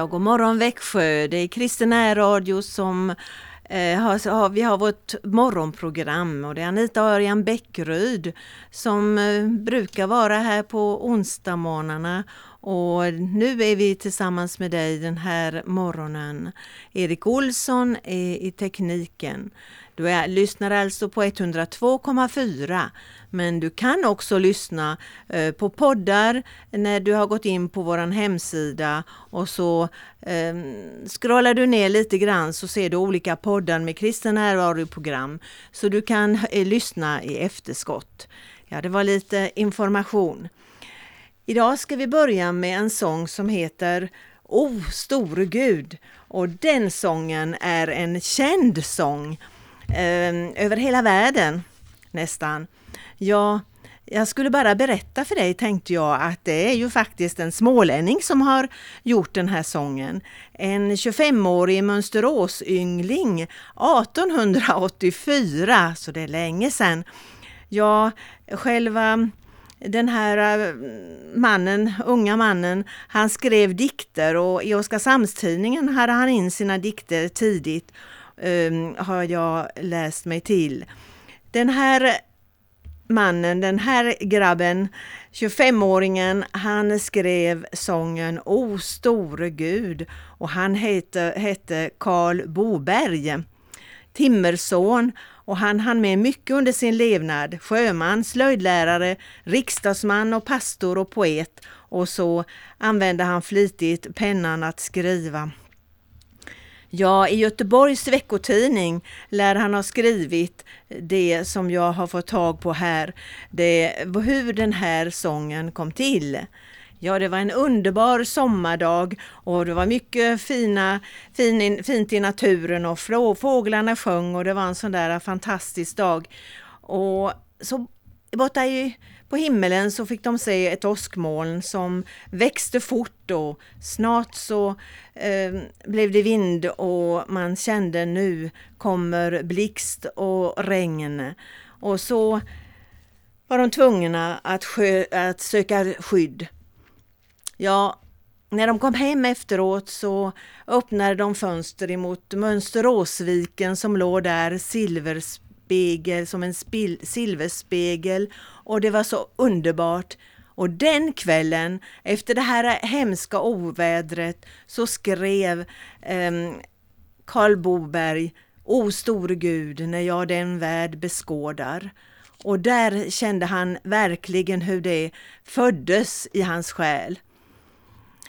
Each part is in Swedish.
Ja, god morgon Växjö. Det är Kristen Radio som eh, har, har, vi har vårt morgonprogram och det är Anita Örjan Bäckryd som eh, brukar vara här på onsdagsmorgnarna och nu är vi tillsammans med dig den här morgonen. Erik Olsson är i tekniken. Du är, lyssnar alltså på 102,4 men du kan också lyssna eh, på poddar när du har gått in på vår hemsida och så eh, scrollar du ner lite grann så ser du olika poddar med kristen närvaroprogram så du kan eh, lyssna i efterskott. Ja, det var lite information. Idag ska vi börja med en sång som heter O store Gud och den sången är en känd sång Ehm, över hela världen nästan. Ja, jag skulle bara berätta för dig tänkte jag att det är ju faktiskt en smålänning som har gjort den här sången. En 25-årig mönsteråsyngling 1884, så det är länge sedan. Ja, själva den här eh, mannen, unga mannen, han skrev dikter och i Oskarshamnstidningen hade han in sina dikter tidigt, Ehm, har jag läst mig till. Den här mannen, den här grabben, 25-åringen, han skrev sången O store Gud och han hette, hette Karl Boberg, timmerson och han hann med mycket under sin levnad. Sjöman, slöjdlärare, riksdagsman och pastor och poet och så använde han flitigt pennan att skriva. Ja, i Göteborgs veckotidning lär han ha skrivit det som jag har fått tag på här, det, hur den här sången kom till. Ja, det var en underbar sommardag och det var mycket fina, fin, fint i naturen och fåglarna sjöng och det var en sån där fantastisk dag. Och så borta i på himmelen så fick de se ett åskmoln som växte fort och snart så eh, blev det vind och man kände nu kommer blixt och regn. Och så var de tvungna att, att söka skydd. Ja, när de kom hem efteråt så öppnade de fönster emot Mönsteråsviken som låg där spegel, som en spil, silverspegel och det var så underbart. Och den kvällen, efter det här hemska ovädret, så skrev eh, Karl Boberg O store Gud, när jag den värld beskådar. Och där kände han verkligen hur det föddes i hans själ.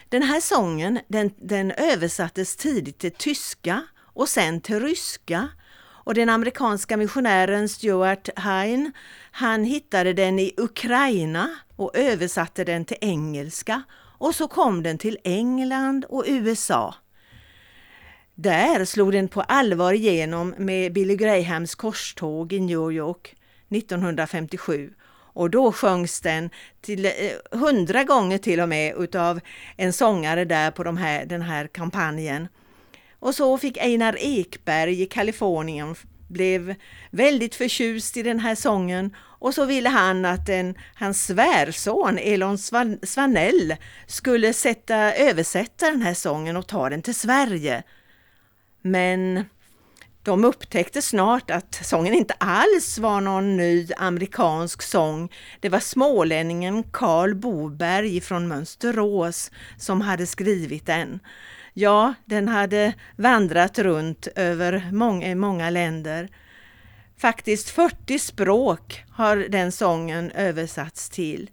Den här sången den, den översattes tidigt till tyska och sen till ryska och den amerikanska missionären Stuart Hine, han hittade den i Ukraina och översatte den till engelska och så kom den till England och USA. Där slog den på allvar igenom med Billy Grahams korståg i New York 1957 och då sjöngs den till eh, hundra gånger till och med utav en sångare där på de här, den här kampanjen. Och så fick Einar Ekberg i Kalifornien blev väldigt förtjust i den här sången och så ville han att en, hans svärson Elon Svanell skulle sätta, översätta den här sången och ta den till Sverige. Men de upptäckte snart att sången inte alls var någon ny amerikansk sång. Det var smålänningen Karl Boberg från Mönsterås som hade skrivit den. Ja, den hade vandrat runt över många, många länder. Faktiskt 40 språk har den sången översatts till.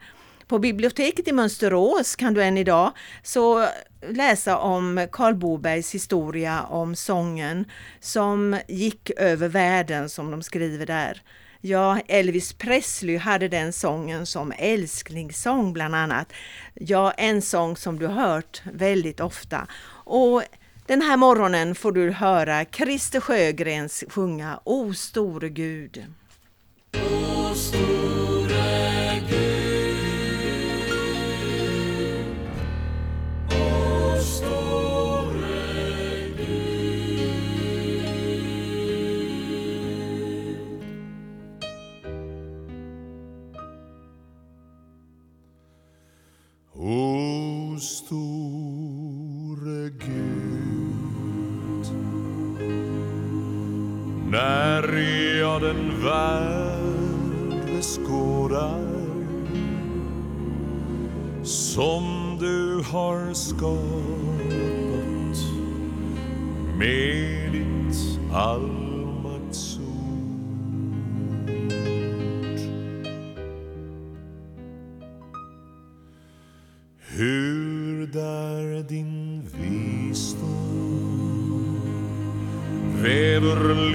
På biblioteket i Mönsterås kan du än idag så läsa om Karl Bobergs historia om sången som gick över världen som de skriver där. Ja, Elvis Presley hade den sången som älsklingssång bland annat. Ja, en sång som du hört väldigt ofta. Och den här morgonen får du höra Christer Sjögrens sjunga O store Gud. Värld beskådar som du har skapat med ditt allmaktsord. Hur där din visdom väver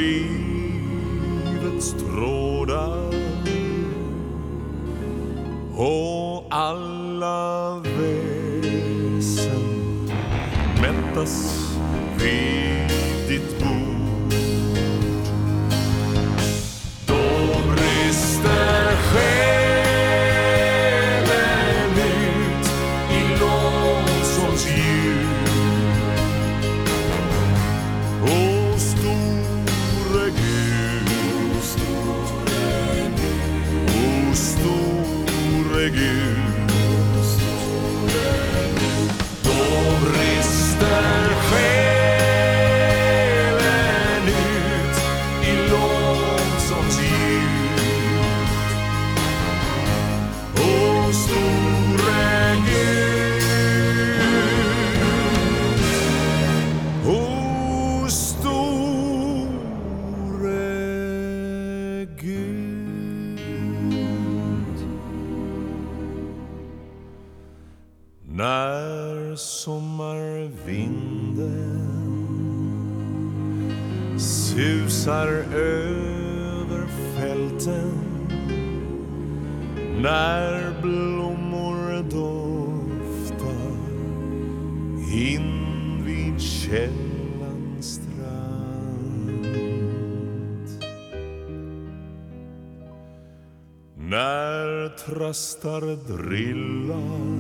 rastar drillar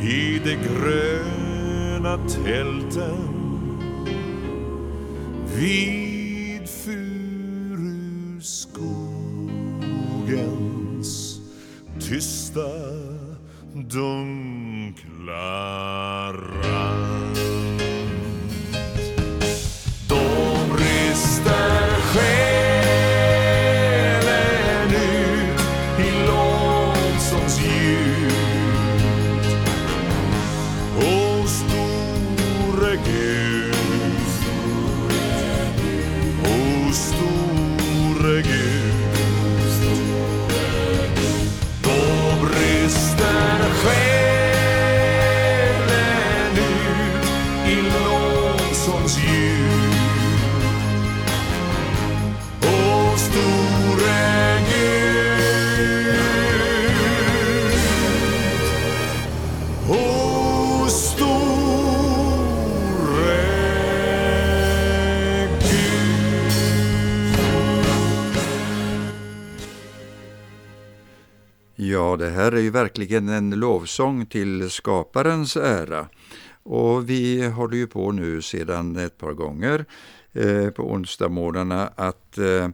i de gröna tälten vid furuskogens tysta dunkla det här är ju verkligen en lovsång till skaparens ära. Och vi håller ju på nu sedan ett par gånger eh, på onsdagsmorgnarna att eh,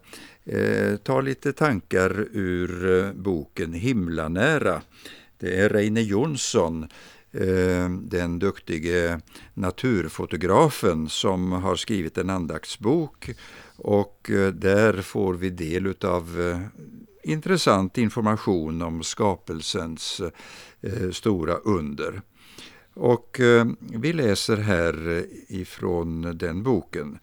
eh ta lite tankar ur eh, boken Himlanära. Det är Reine Jonsson, eh, den duktige naturfotografen som har skrivit en andaktsbok och eh, där får vi del utav intressant information om skapelsens eh, stora under. Och eh, vi läser här eh, ifrån den boken.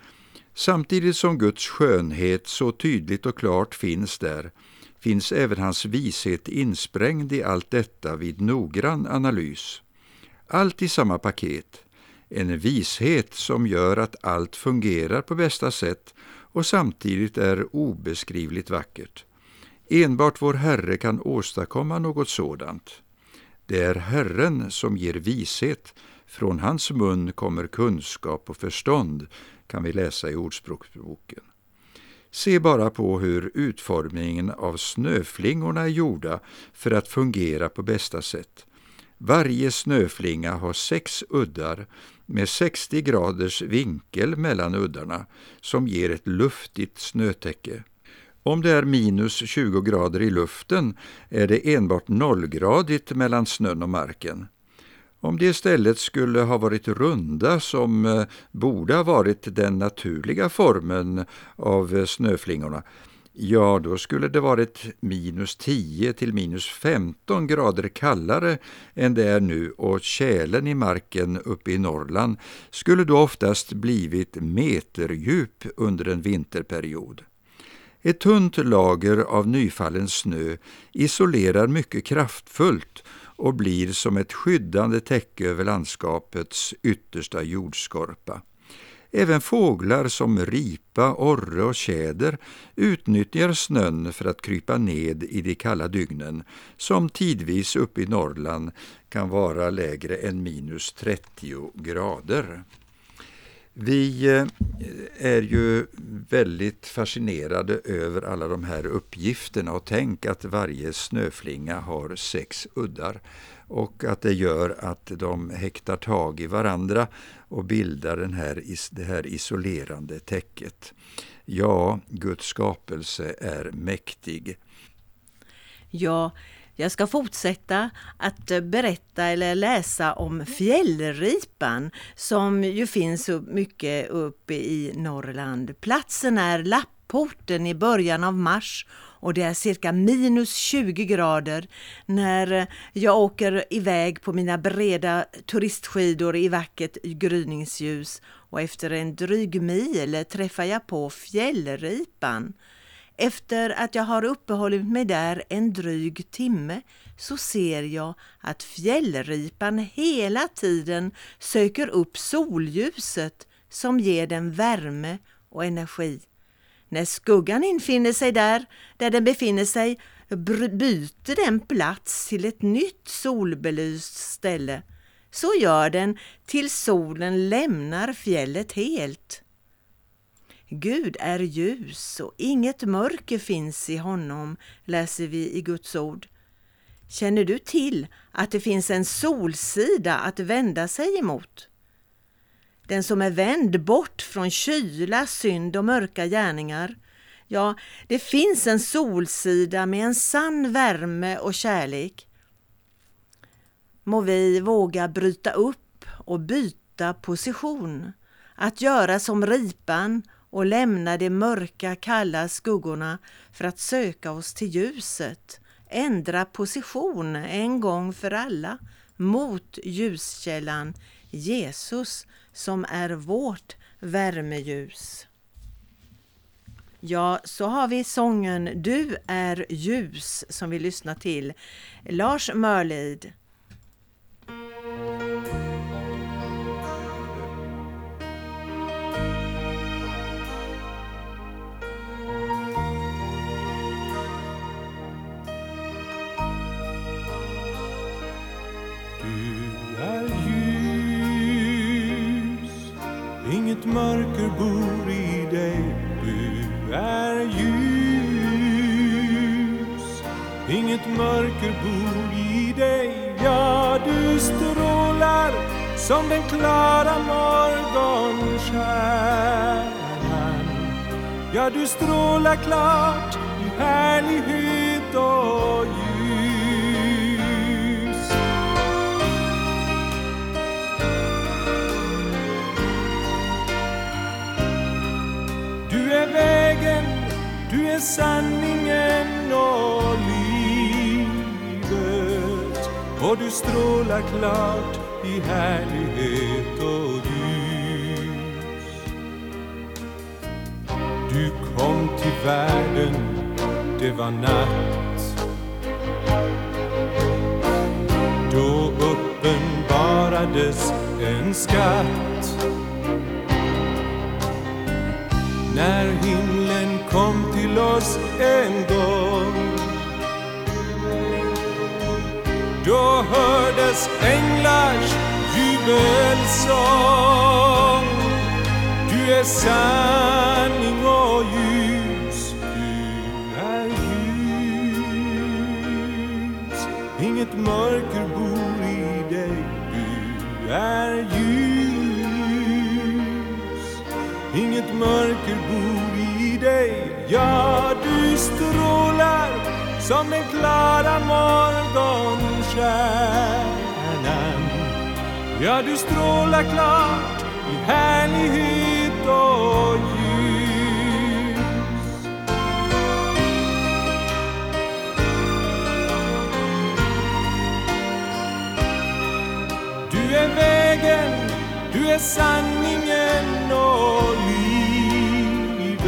Samtidigt som Guds skönhet så tydligt och klart finns där, finns även hans vishet insprängd i allt detta vid noggrann analys. Allt i samma paket. En vishet som gör att allt fungerar på bästa sätt och samtidigt är obeskrivligt vackert. Enbart vår Herre kan åstadkomma något sådant. Det är Herren som ger vishet, från hans mun kommer kunskap och förstånd, kan vi läsa i Ordspråksboken. Se bara på hur utformningen av snöflingorna är gjorda för att fungera på bästa sätt. Varje snöflinga har sex uddar med 60 graders vinkel mellan uddarna som ger ett luftigt snötäcke. Om det är minus 20 grader i luften är det enbart nollgradigt mellan snön och marken. Om de istället skulle ha varit runda som eh, borde ha varit den naturliga formen av eh, snöflingorna, ja då skulle det varit minus 10 till minus 15 grader kallare än det är nu och tjälen i marken uppe i Norrland skulle då oftast blivit meterdjup under en vinterperiod. Ett tunt lager av nyfallen snö isolerar mycket kraftfullt och blir som ett skyddande täcke över landskapets yttersta jordskorpa. Även fåglar som ripa, orre och tjäder utnyttjar snön för att krypa ned i de kalla dygnen, som tidvis uppe i Norrland kan vara lägre än minus 30 grader. Vi eh, är ju väldigt fascinerade över alla de här uppgifterna och tänk att varje snöflinga har sex uddar och att det gör att de häktar tag i varandra och bildar den här, det här isolerande täcket. Ja, Guds skapelse är mäktig. Ja, jag ska fortsätta att eh, berätta eller läsa om fjällripan som ju finns mycket uppe i Norrland. Platsen är Lapporten i början av mars och det är cirka minus 20 grader när eh, jag åker iväg på mina breda turistskidor i vackert gryningsljus och efter en dryg mil träffar jag på fjällripan. Efter att jag har uppehållit mig där en dryg timme så ser jag att fjällripan hela tiden söker upp solljuset som ger den värme och energi. När skuggan infinner sig där, där den befinner sig, byter den plats till ett nytt solbelyst ställe. Så gör den tills solen lämnar fjället helt. Gud är ljus och inget mörker finns i honom, läser vi i Guds ord. Känner du till att det finns en solsida att vända sig emot? Den som är vänd bort från kyla, synd och mörka gärningar. Ja, det finns en solsida med en sann värme och kärlek. Må vi våga bryta upp och byta position, att göra som ripan och lämna de mörka, kalla skuggorna för att söka oss till ljuset, ändra position en gång för alla mot ljuskällan Jesus som är vårt värmeljus. Ja, så har vi sången Du är ljus som vi lyssnar till. Lars Mörlid. Som den klara morgonstjärnan. Ja, du strålar klart i härlighet och ljus. Du är vägen, du är sanningen och livet och du strålar klart i härlighet och ljus. Du kom till världen, det var natt. Då uppenbarades en skatt när himlen kom till oss en gång. Då hördes änglars jubelsång. Du är sanning och ljus, du är ljus. Inget mörker bor i dig, du är ljus. Inget mörker bor i dig, ja du strålar som den klara stjärnan Ja, du strålar klart i härlighet och ljus. Du är vägen, du är sanningen och livet.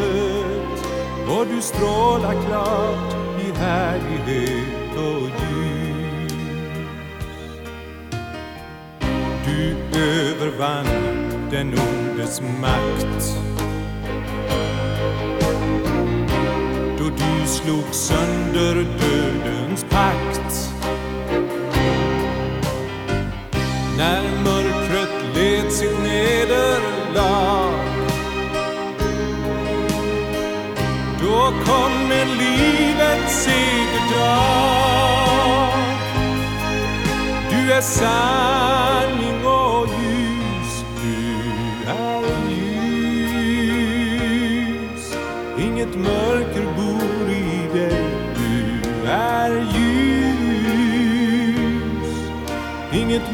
Och du strålar klart i härlighet. Övervann den ondes makt då du slog sönder dödens pakt. När mörkret led sitt nederlag Då kom en livets segerdag Du är sann.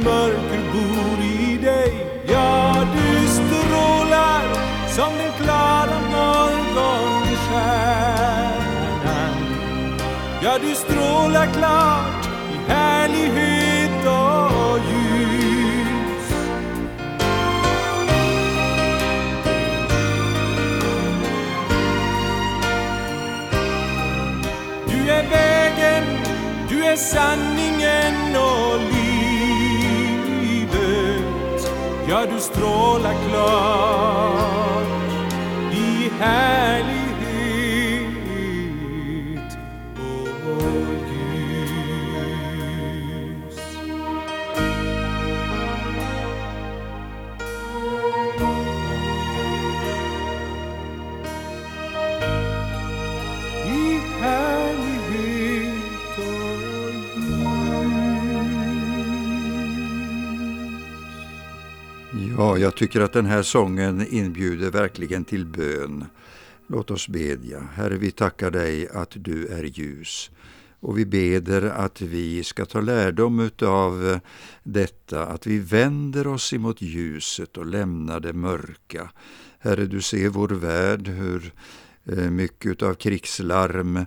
Mörker bor i dig. Ja, du strålar som den klara morgonstjärnan Ja, du strålar klart i härlighet och ljus. Du är vägen, du är sanningen och livet Ja, du strålar klart i härlighet Ja, jag tycker att den här sången inbjuder verkligen till bön. Låt oss bedja. Herre, vi tackar dig att du är ljus. Och vi beder att vi ska ta lärdom av detta, att vi vänder oss emot ljuset och lämnar det mörka. Herre, du ser vår värld, hur eh, mycket av krigslarm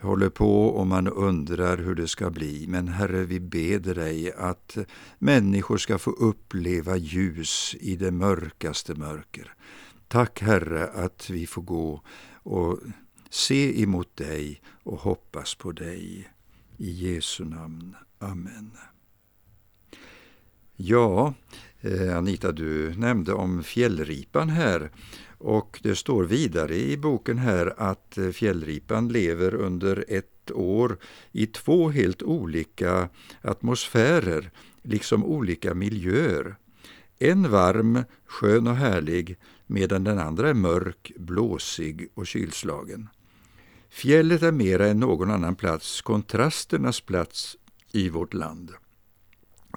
håller på och man undrar hur det ska bli. Men Herre, vi beder dig att människor ska få uppleva ljus i det mörkaste mörker. Tack Herre att vi får gå och se emot dig och hoppas på dig. I Jesu namn. Amen. Ja, eh, Anita, du nämnde om fjällripan här. Och det står vidare i boken här att eh, fjällripan lever under ett år i två helt olika atmosfärer, liksom olika miljöer. En varm, skön och härlig, medan den andra är mörk, blåsig och kylslagen. Fjället är mera än någon annan plats kontrasternas plats i vårt land.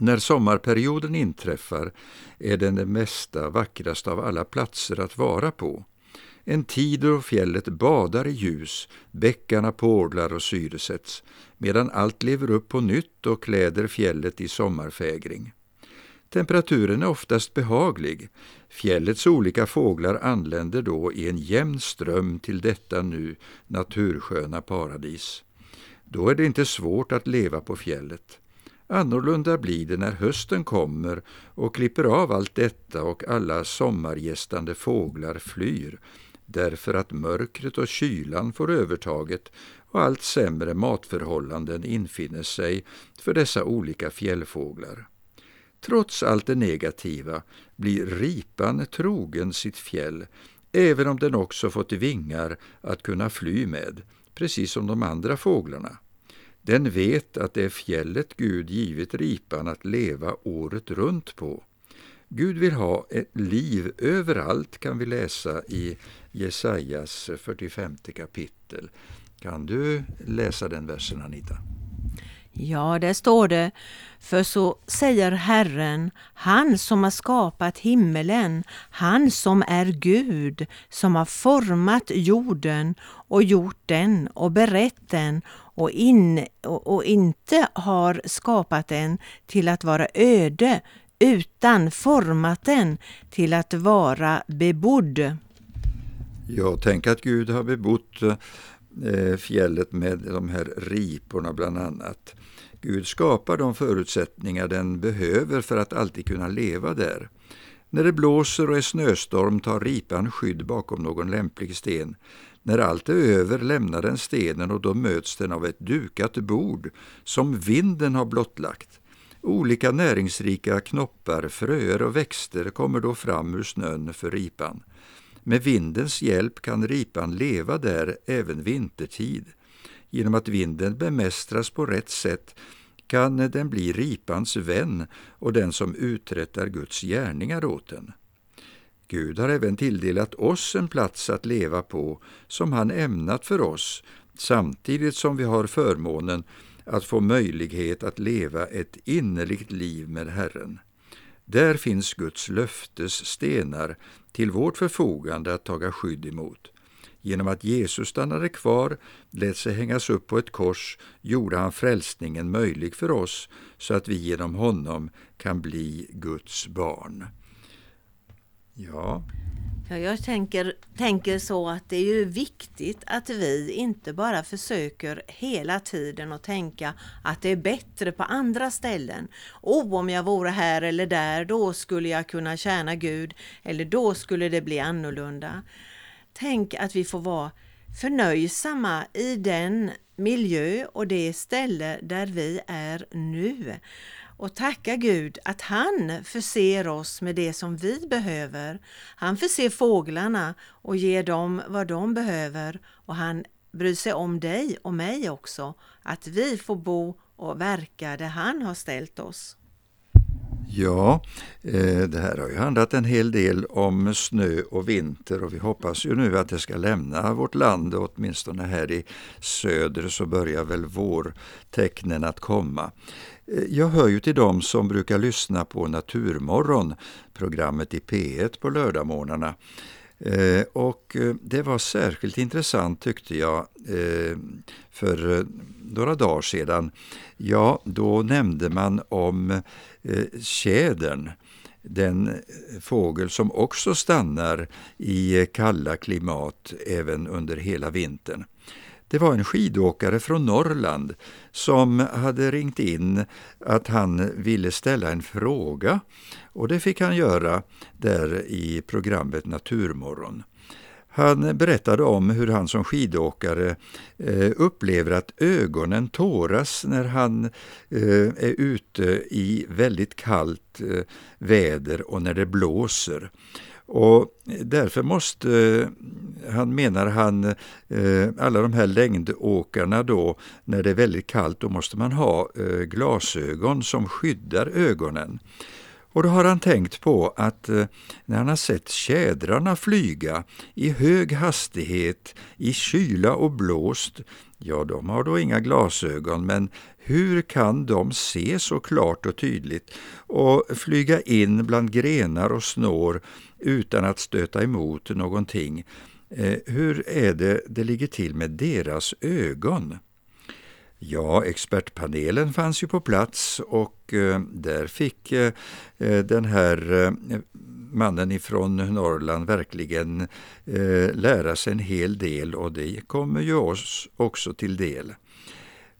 När sommarperioden inträffar är den det mesta vackraste av alla platser att vara på. En tid då fjället badar i ljus, bäckarna porlar och syresätts, medan allt lever upp på nytt och kläder fjället i sommarfägring. Temperaturen är oftast behaglig. Fjällets olika fåglar anländer då i en jämn ström till detta nu natursköna paradis. Då är det inte svårt att leva på fjället. Annorlunda blir det när hösten kommer och klipper av allt detta och alla sommargästande fåglar flyr, därför att mörkret och kylan får övertaget och allt sämre matförhållanden infinner sig för dessa olika fjällfåglar. Trots allt det negativa blir ripan trogen sitt fjäll, även om den också fått vingar att kunna fly med, precis som de andra fåglarna. Den vet att det är fjället Gud givit ripan att leva året runt på. Gud vill ha ett liv överallt kan vi läsa i Jesajas 45 kapitel. Kan du läsa den versen Anita? Ja, där står det, för så säger Herren, han som har skapat himmelen, han som är Gud, som har format jorden och gjort den och berett den och, in, och, och inte har skapat den till att vara öde utan format den till att vara bebodd. Jag tänker att Gud har bebott eh, fjället med de här riporna bland annat. Gud skapar de förutsättningar den behöver för att alltid kunna leva där. När det blåser och är snöstorm tar ripan skydd bakom någon lämplig sten. När allt är över lämnar den stenen och då möts den av ett dukat bord som vinden har blottlagt. Olika näringsrika knoppar, fröer och växter kommer då fram ur snön för ripan. Med vindens hjälp kan ripan leva där även vintertid. Genom att vinden bemästras på rätt sätt kan den bli ripans vän och den som uträttar Guds gärningar åt den. Gud har även tilldelat oss en plats att leva på som han ämnat för oss, samtidigt som vi har förmånen att få möjlighet att leva ett innerligt liv med Herren. Där finns Guds löftes stenar till vårt förfogande att taga skydd emot. Genom att Jesus stannade kvar, lät sig hängas upp på ett kors, gjorde han frälsningen möjlig för oss så att vi genom honom kan bli Guds barn. Ja. Ja, jag tänker, tänker så att det är ju viktigt att vi inte bara försöker hela tiden att tänka att det är bättre på andra ställen. Oh, om jag vore här eller där, då skulle jag kunna tjäna Gud, eller då skulle det bli annorlunda. Tänk att vi får vara förnöjsamma i den miljö och det ställe där vi är nu och tacka Gud att han förser oss med det som vi behöver. Han förser fåglarna och ger dem vad de behöver och han bryr sig om dig och mig också, att vi får bo och verka där han har ställt oss. Ja, eh, det här har ju handlat en hel del om snö och vinter och vi hoppas ju nu att det ska lämna vårt land, åtminstone här i söder så börjar väl vårtecknen att komma. Eh, jag hör ju till dem som brukar lyssna på Naturmorgon, programmet i P1 på lördagmorgnarna. Eh, och eh, det var särskilt intressant tyckte jag eh, för eh, några dagar sedan. Ja, då nämnde man om Eh, tjädern, den fågel som också stannar i kalla klimat även under hela vintern. Det var en skidåkare från Norrland som hade ringt in att han ville ställa en fråga och det fick han göra där i programmet Naturmorgon. Han berättade om hur han som skidåkare eh, upplever att ögonen tåras när han eh, är ute i väldigt kallt eh, väder och när det blåser. Och därför måste, eh, han menar han, eh, alla de här längdåkarna då, när det är väldigt kallt, då måste man ha eh, glasögon som skyddar ögonen. Och då har han tänkt på att när han har sett tjädrarna flyga i hög hastighet, i kyla och blåst, ja, de har då inga glasögon, men hur kan de se så klart och tydligt och flyga in bland grenar och snår utan att stöta emot någonting? Eh, hur är det det ligger till med deras ögon? Ja, expertpanelen fanns ju på plats och eh, där fick eh, eh den här eh, mannen ifrån Norrland verkligen eh, lära sig en hel del och det kommer ju oss också till del.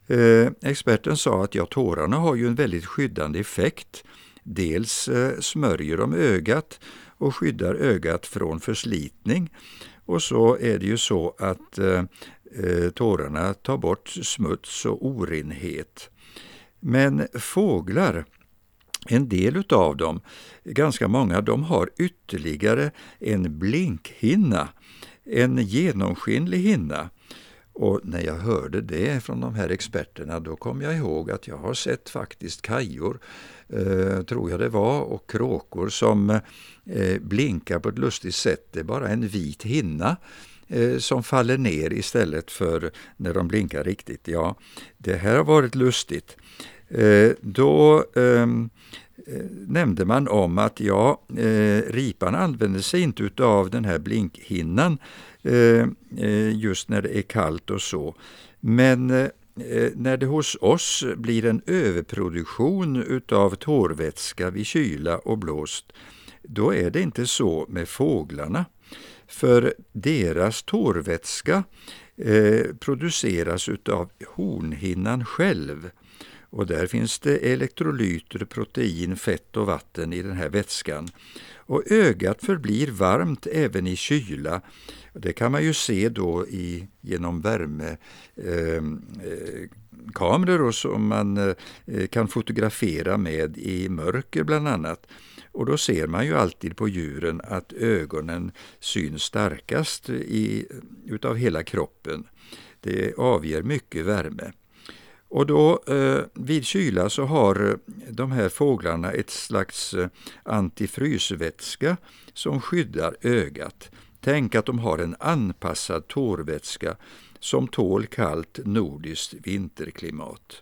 Eh, experten sa att ja, tårarna har ju en väldigt skyddande effekt. Dels eh, smörjer de ögat och skyddar ögat från förslitning och så är det ju så att eh, tårarna tar bort smuts och orenhet. Men fåglar, en del utav dem, ganska många, de har ytterligare en blinkhinna, en genomskinlig hinna. Och när jag hörde det från de här experterna då kom jag ihåg att jag har sett faktiskt kajor, eh, tror jag det var, och kråkor som eh, blinkar på ett lustigt sätt. Det är bara en vit hinna eh, som faller ner istället för när de blinkar riktigt. Ja, det här har varit lustigt. Eh, då ehm, eh, nämnde man om att ja, eh, ripan använder sig inte utav den här blinkhinnan just när det är kallt och så. Men när det hos oss blir en överproduktion utav tårvätska vid kyla och blåst, då är det inte så med fåglarna. För deras tårvätska eh, produceras utav hornhinnan själv. Och där finns det elektrolyter, protein, fett och vatten i den här vätskan. Och ögat förblir varmt även i kyla. Det kan man ju se då i, genom värmekameror ehm, eh, som man eh, kan fotografera med i mörker bland annat. Och då ser man ju alltid på djuren att ögonen syns starkast i, utav hela kroppen. Det avger mycket värme. Och då eh, vid kyla så har eh, de här fåglarna ett slags eh, antifrysvätska som skyddar ögat. Tänk att de har en anpassad tårvätska som tål kallt nordiskt vinterklimat.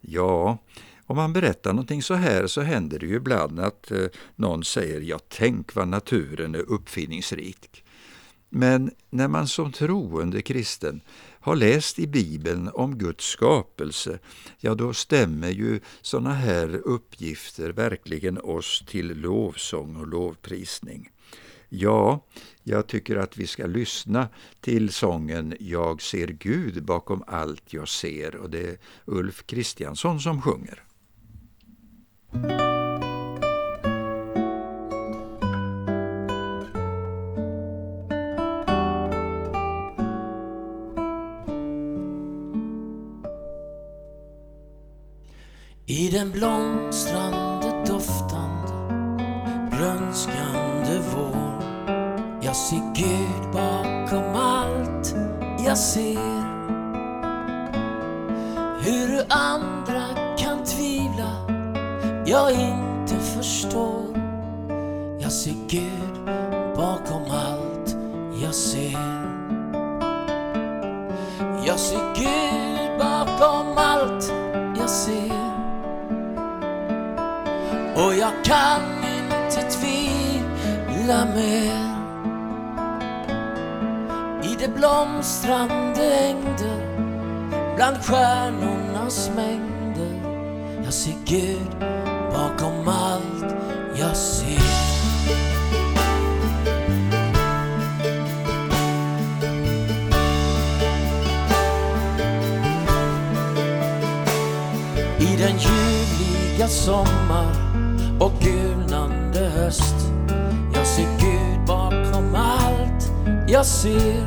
Ja, om man berättar någonting så här så händer det ju ibland att eh, någon säger ja, tänk vad naturen är uppfinningsrik. Men när man som troende kristen har läst i Bibeln om Guds skapelse, ja då stämmer ju sådana här uppgifter verkligen oss till lovsång och lovprisning. Ja, jag tycker att vi ska lyssna till sången Jag ser Gud bakom allt jag ser och det är Ulf Kristiansson som sjunger. I den blomstrande doftande grönskande vår. Jag ser Gud bakom allt jag ser. Hur andra kan tvivla jag inte förstår. Jag ser Gud bakom allt jag ser. Jag ser Gud bakom allt jag ser och jag kan inte tvivla mer. I de blomstrande ängder bland stjärnornas mängder. Jag ser Gud bakom allt jag ser. I den ljuvliga sommar och gulnande höst. Jag ser Gud bakom allt jag ser.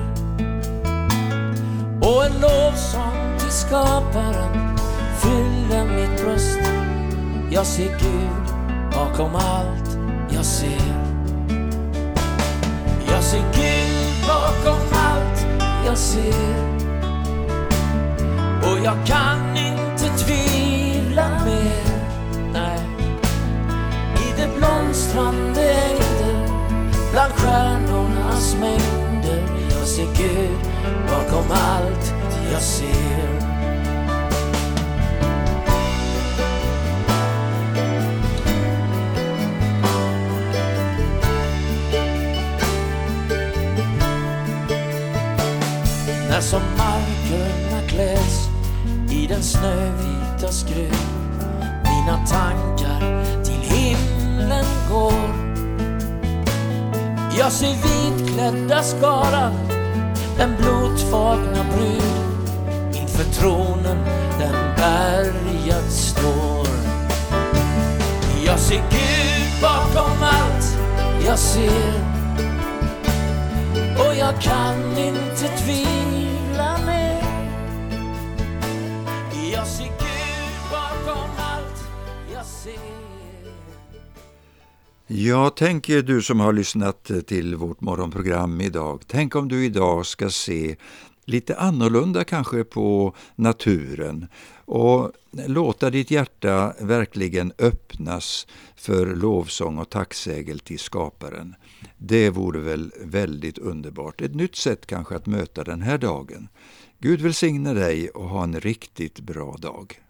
Och en lovsång till skaparen fyller mitt bröst. Jag ser Gud bakom allt jag ser. Jag ser Gud bakom allt jag ser. Och jag kan blomstrande ängder bland stjärnornas mängder. Jag ser Gud bakom allt jag ser. När som markerna kläs i den snövita skrud mina tankar kvällen går. Jag ser vitklädda skaran, den blodfagna brud. Inför tronen den bärgad står. Jag ser Gud bakom allt jag ser. Och jag kan inte tvivla mer. Jag ser Gud bakom allt jag ser. Ja, tänk du som har lyssnat till vårt morgonprogram idag. Tänk om du idag ska se lite annorlunda kanske på naturen och låta ditt hjärta verkligen öppnas för lovsång och tacksägel till skaparen. Det vore väl väldigt underbart. Ett nytt sätt kanske att möta den här dagen. Gud välsigne dig och ha en riktigt bra dag.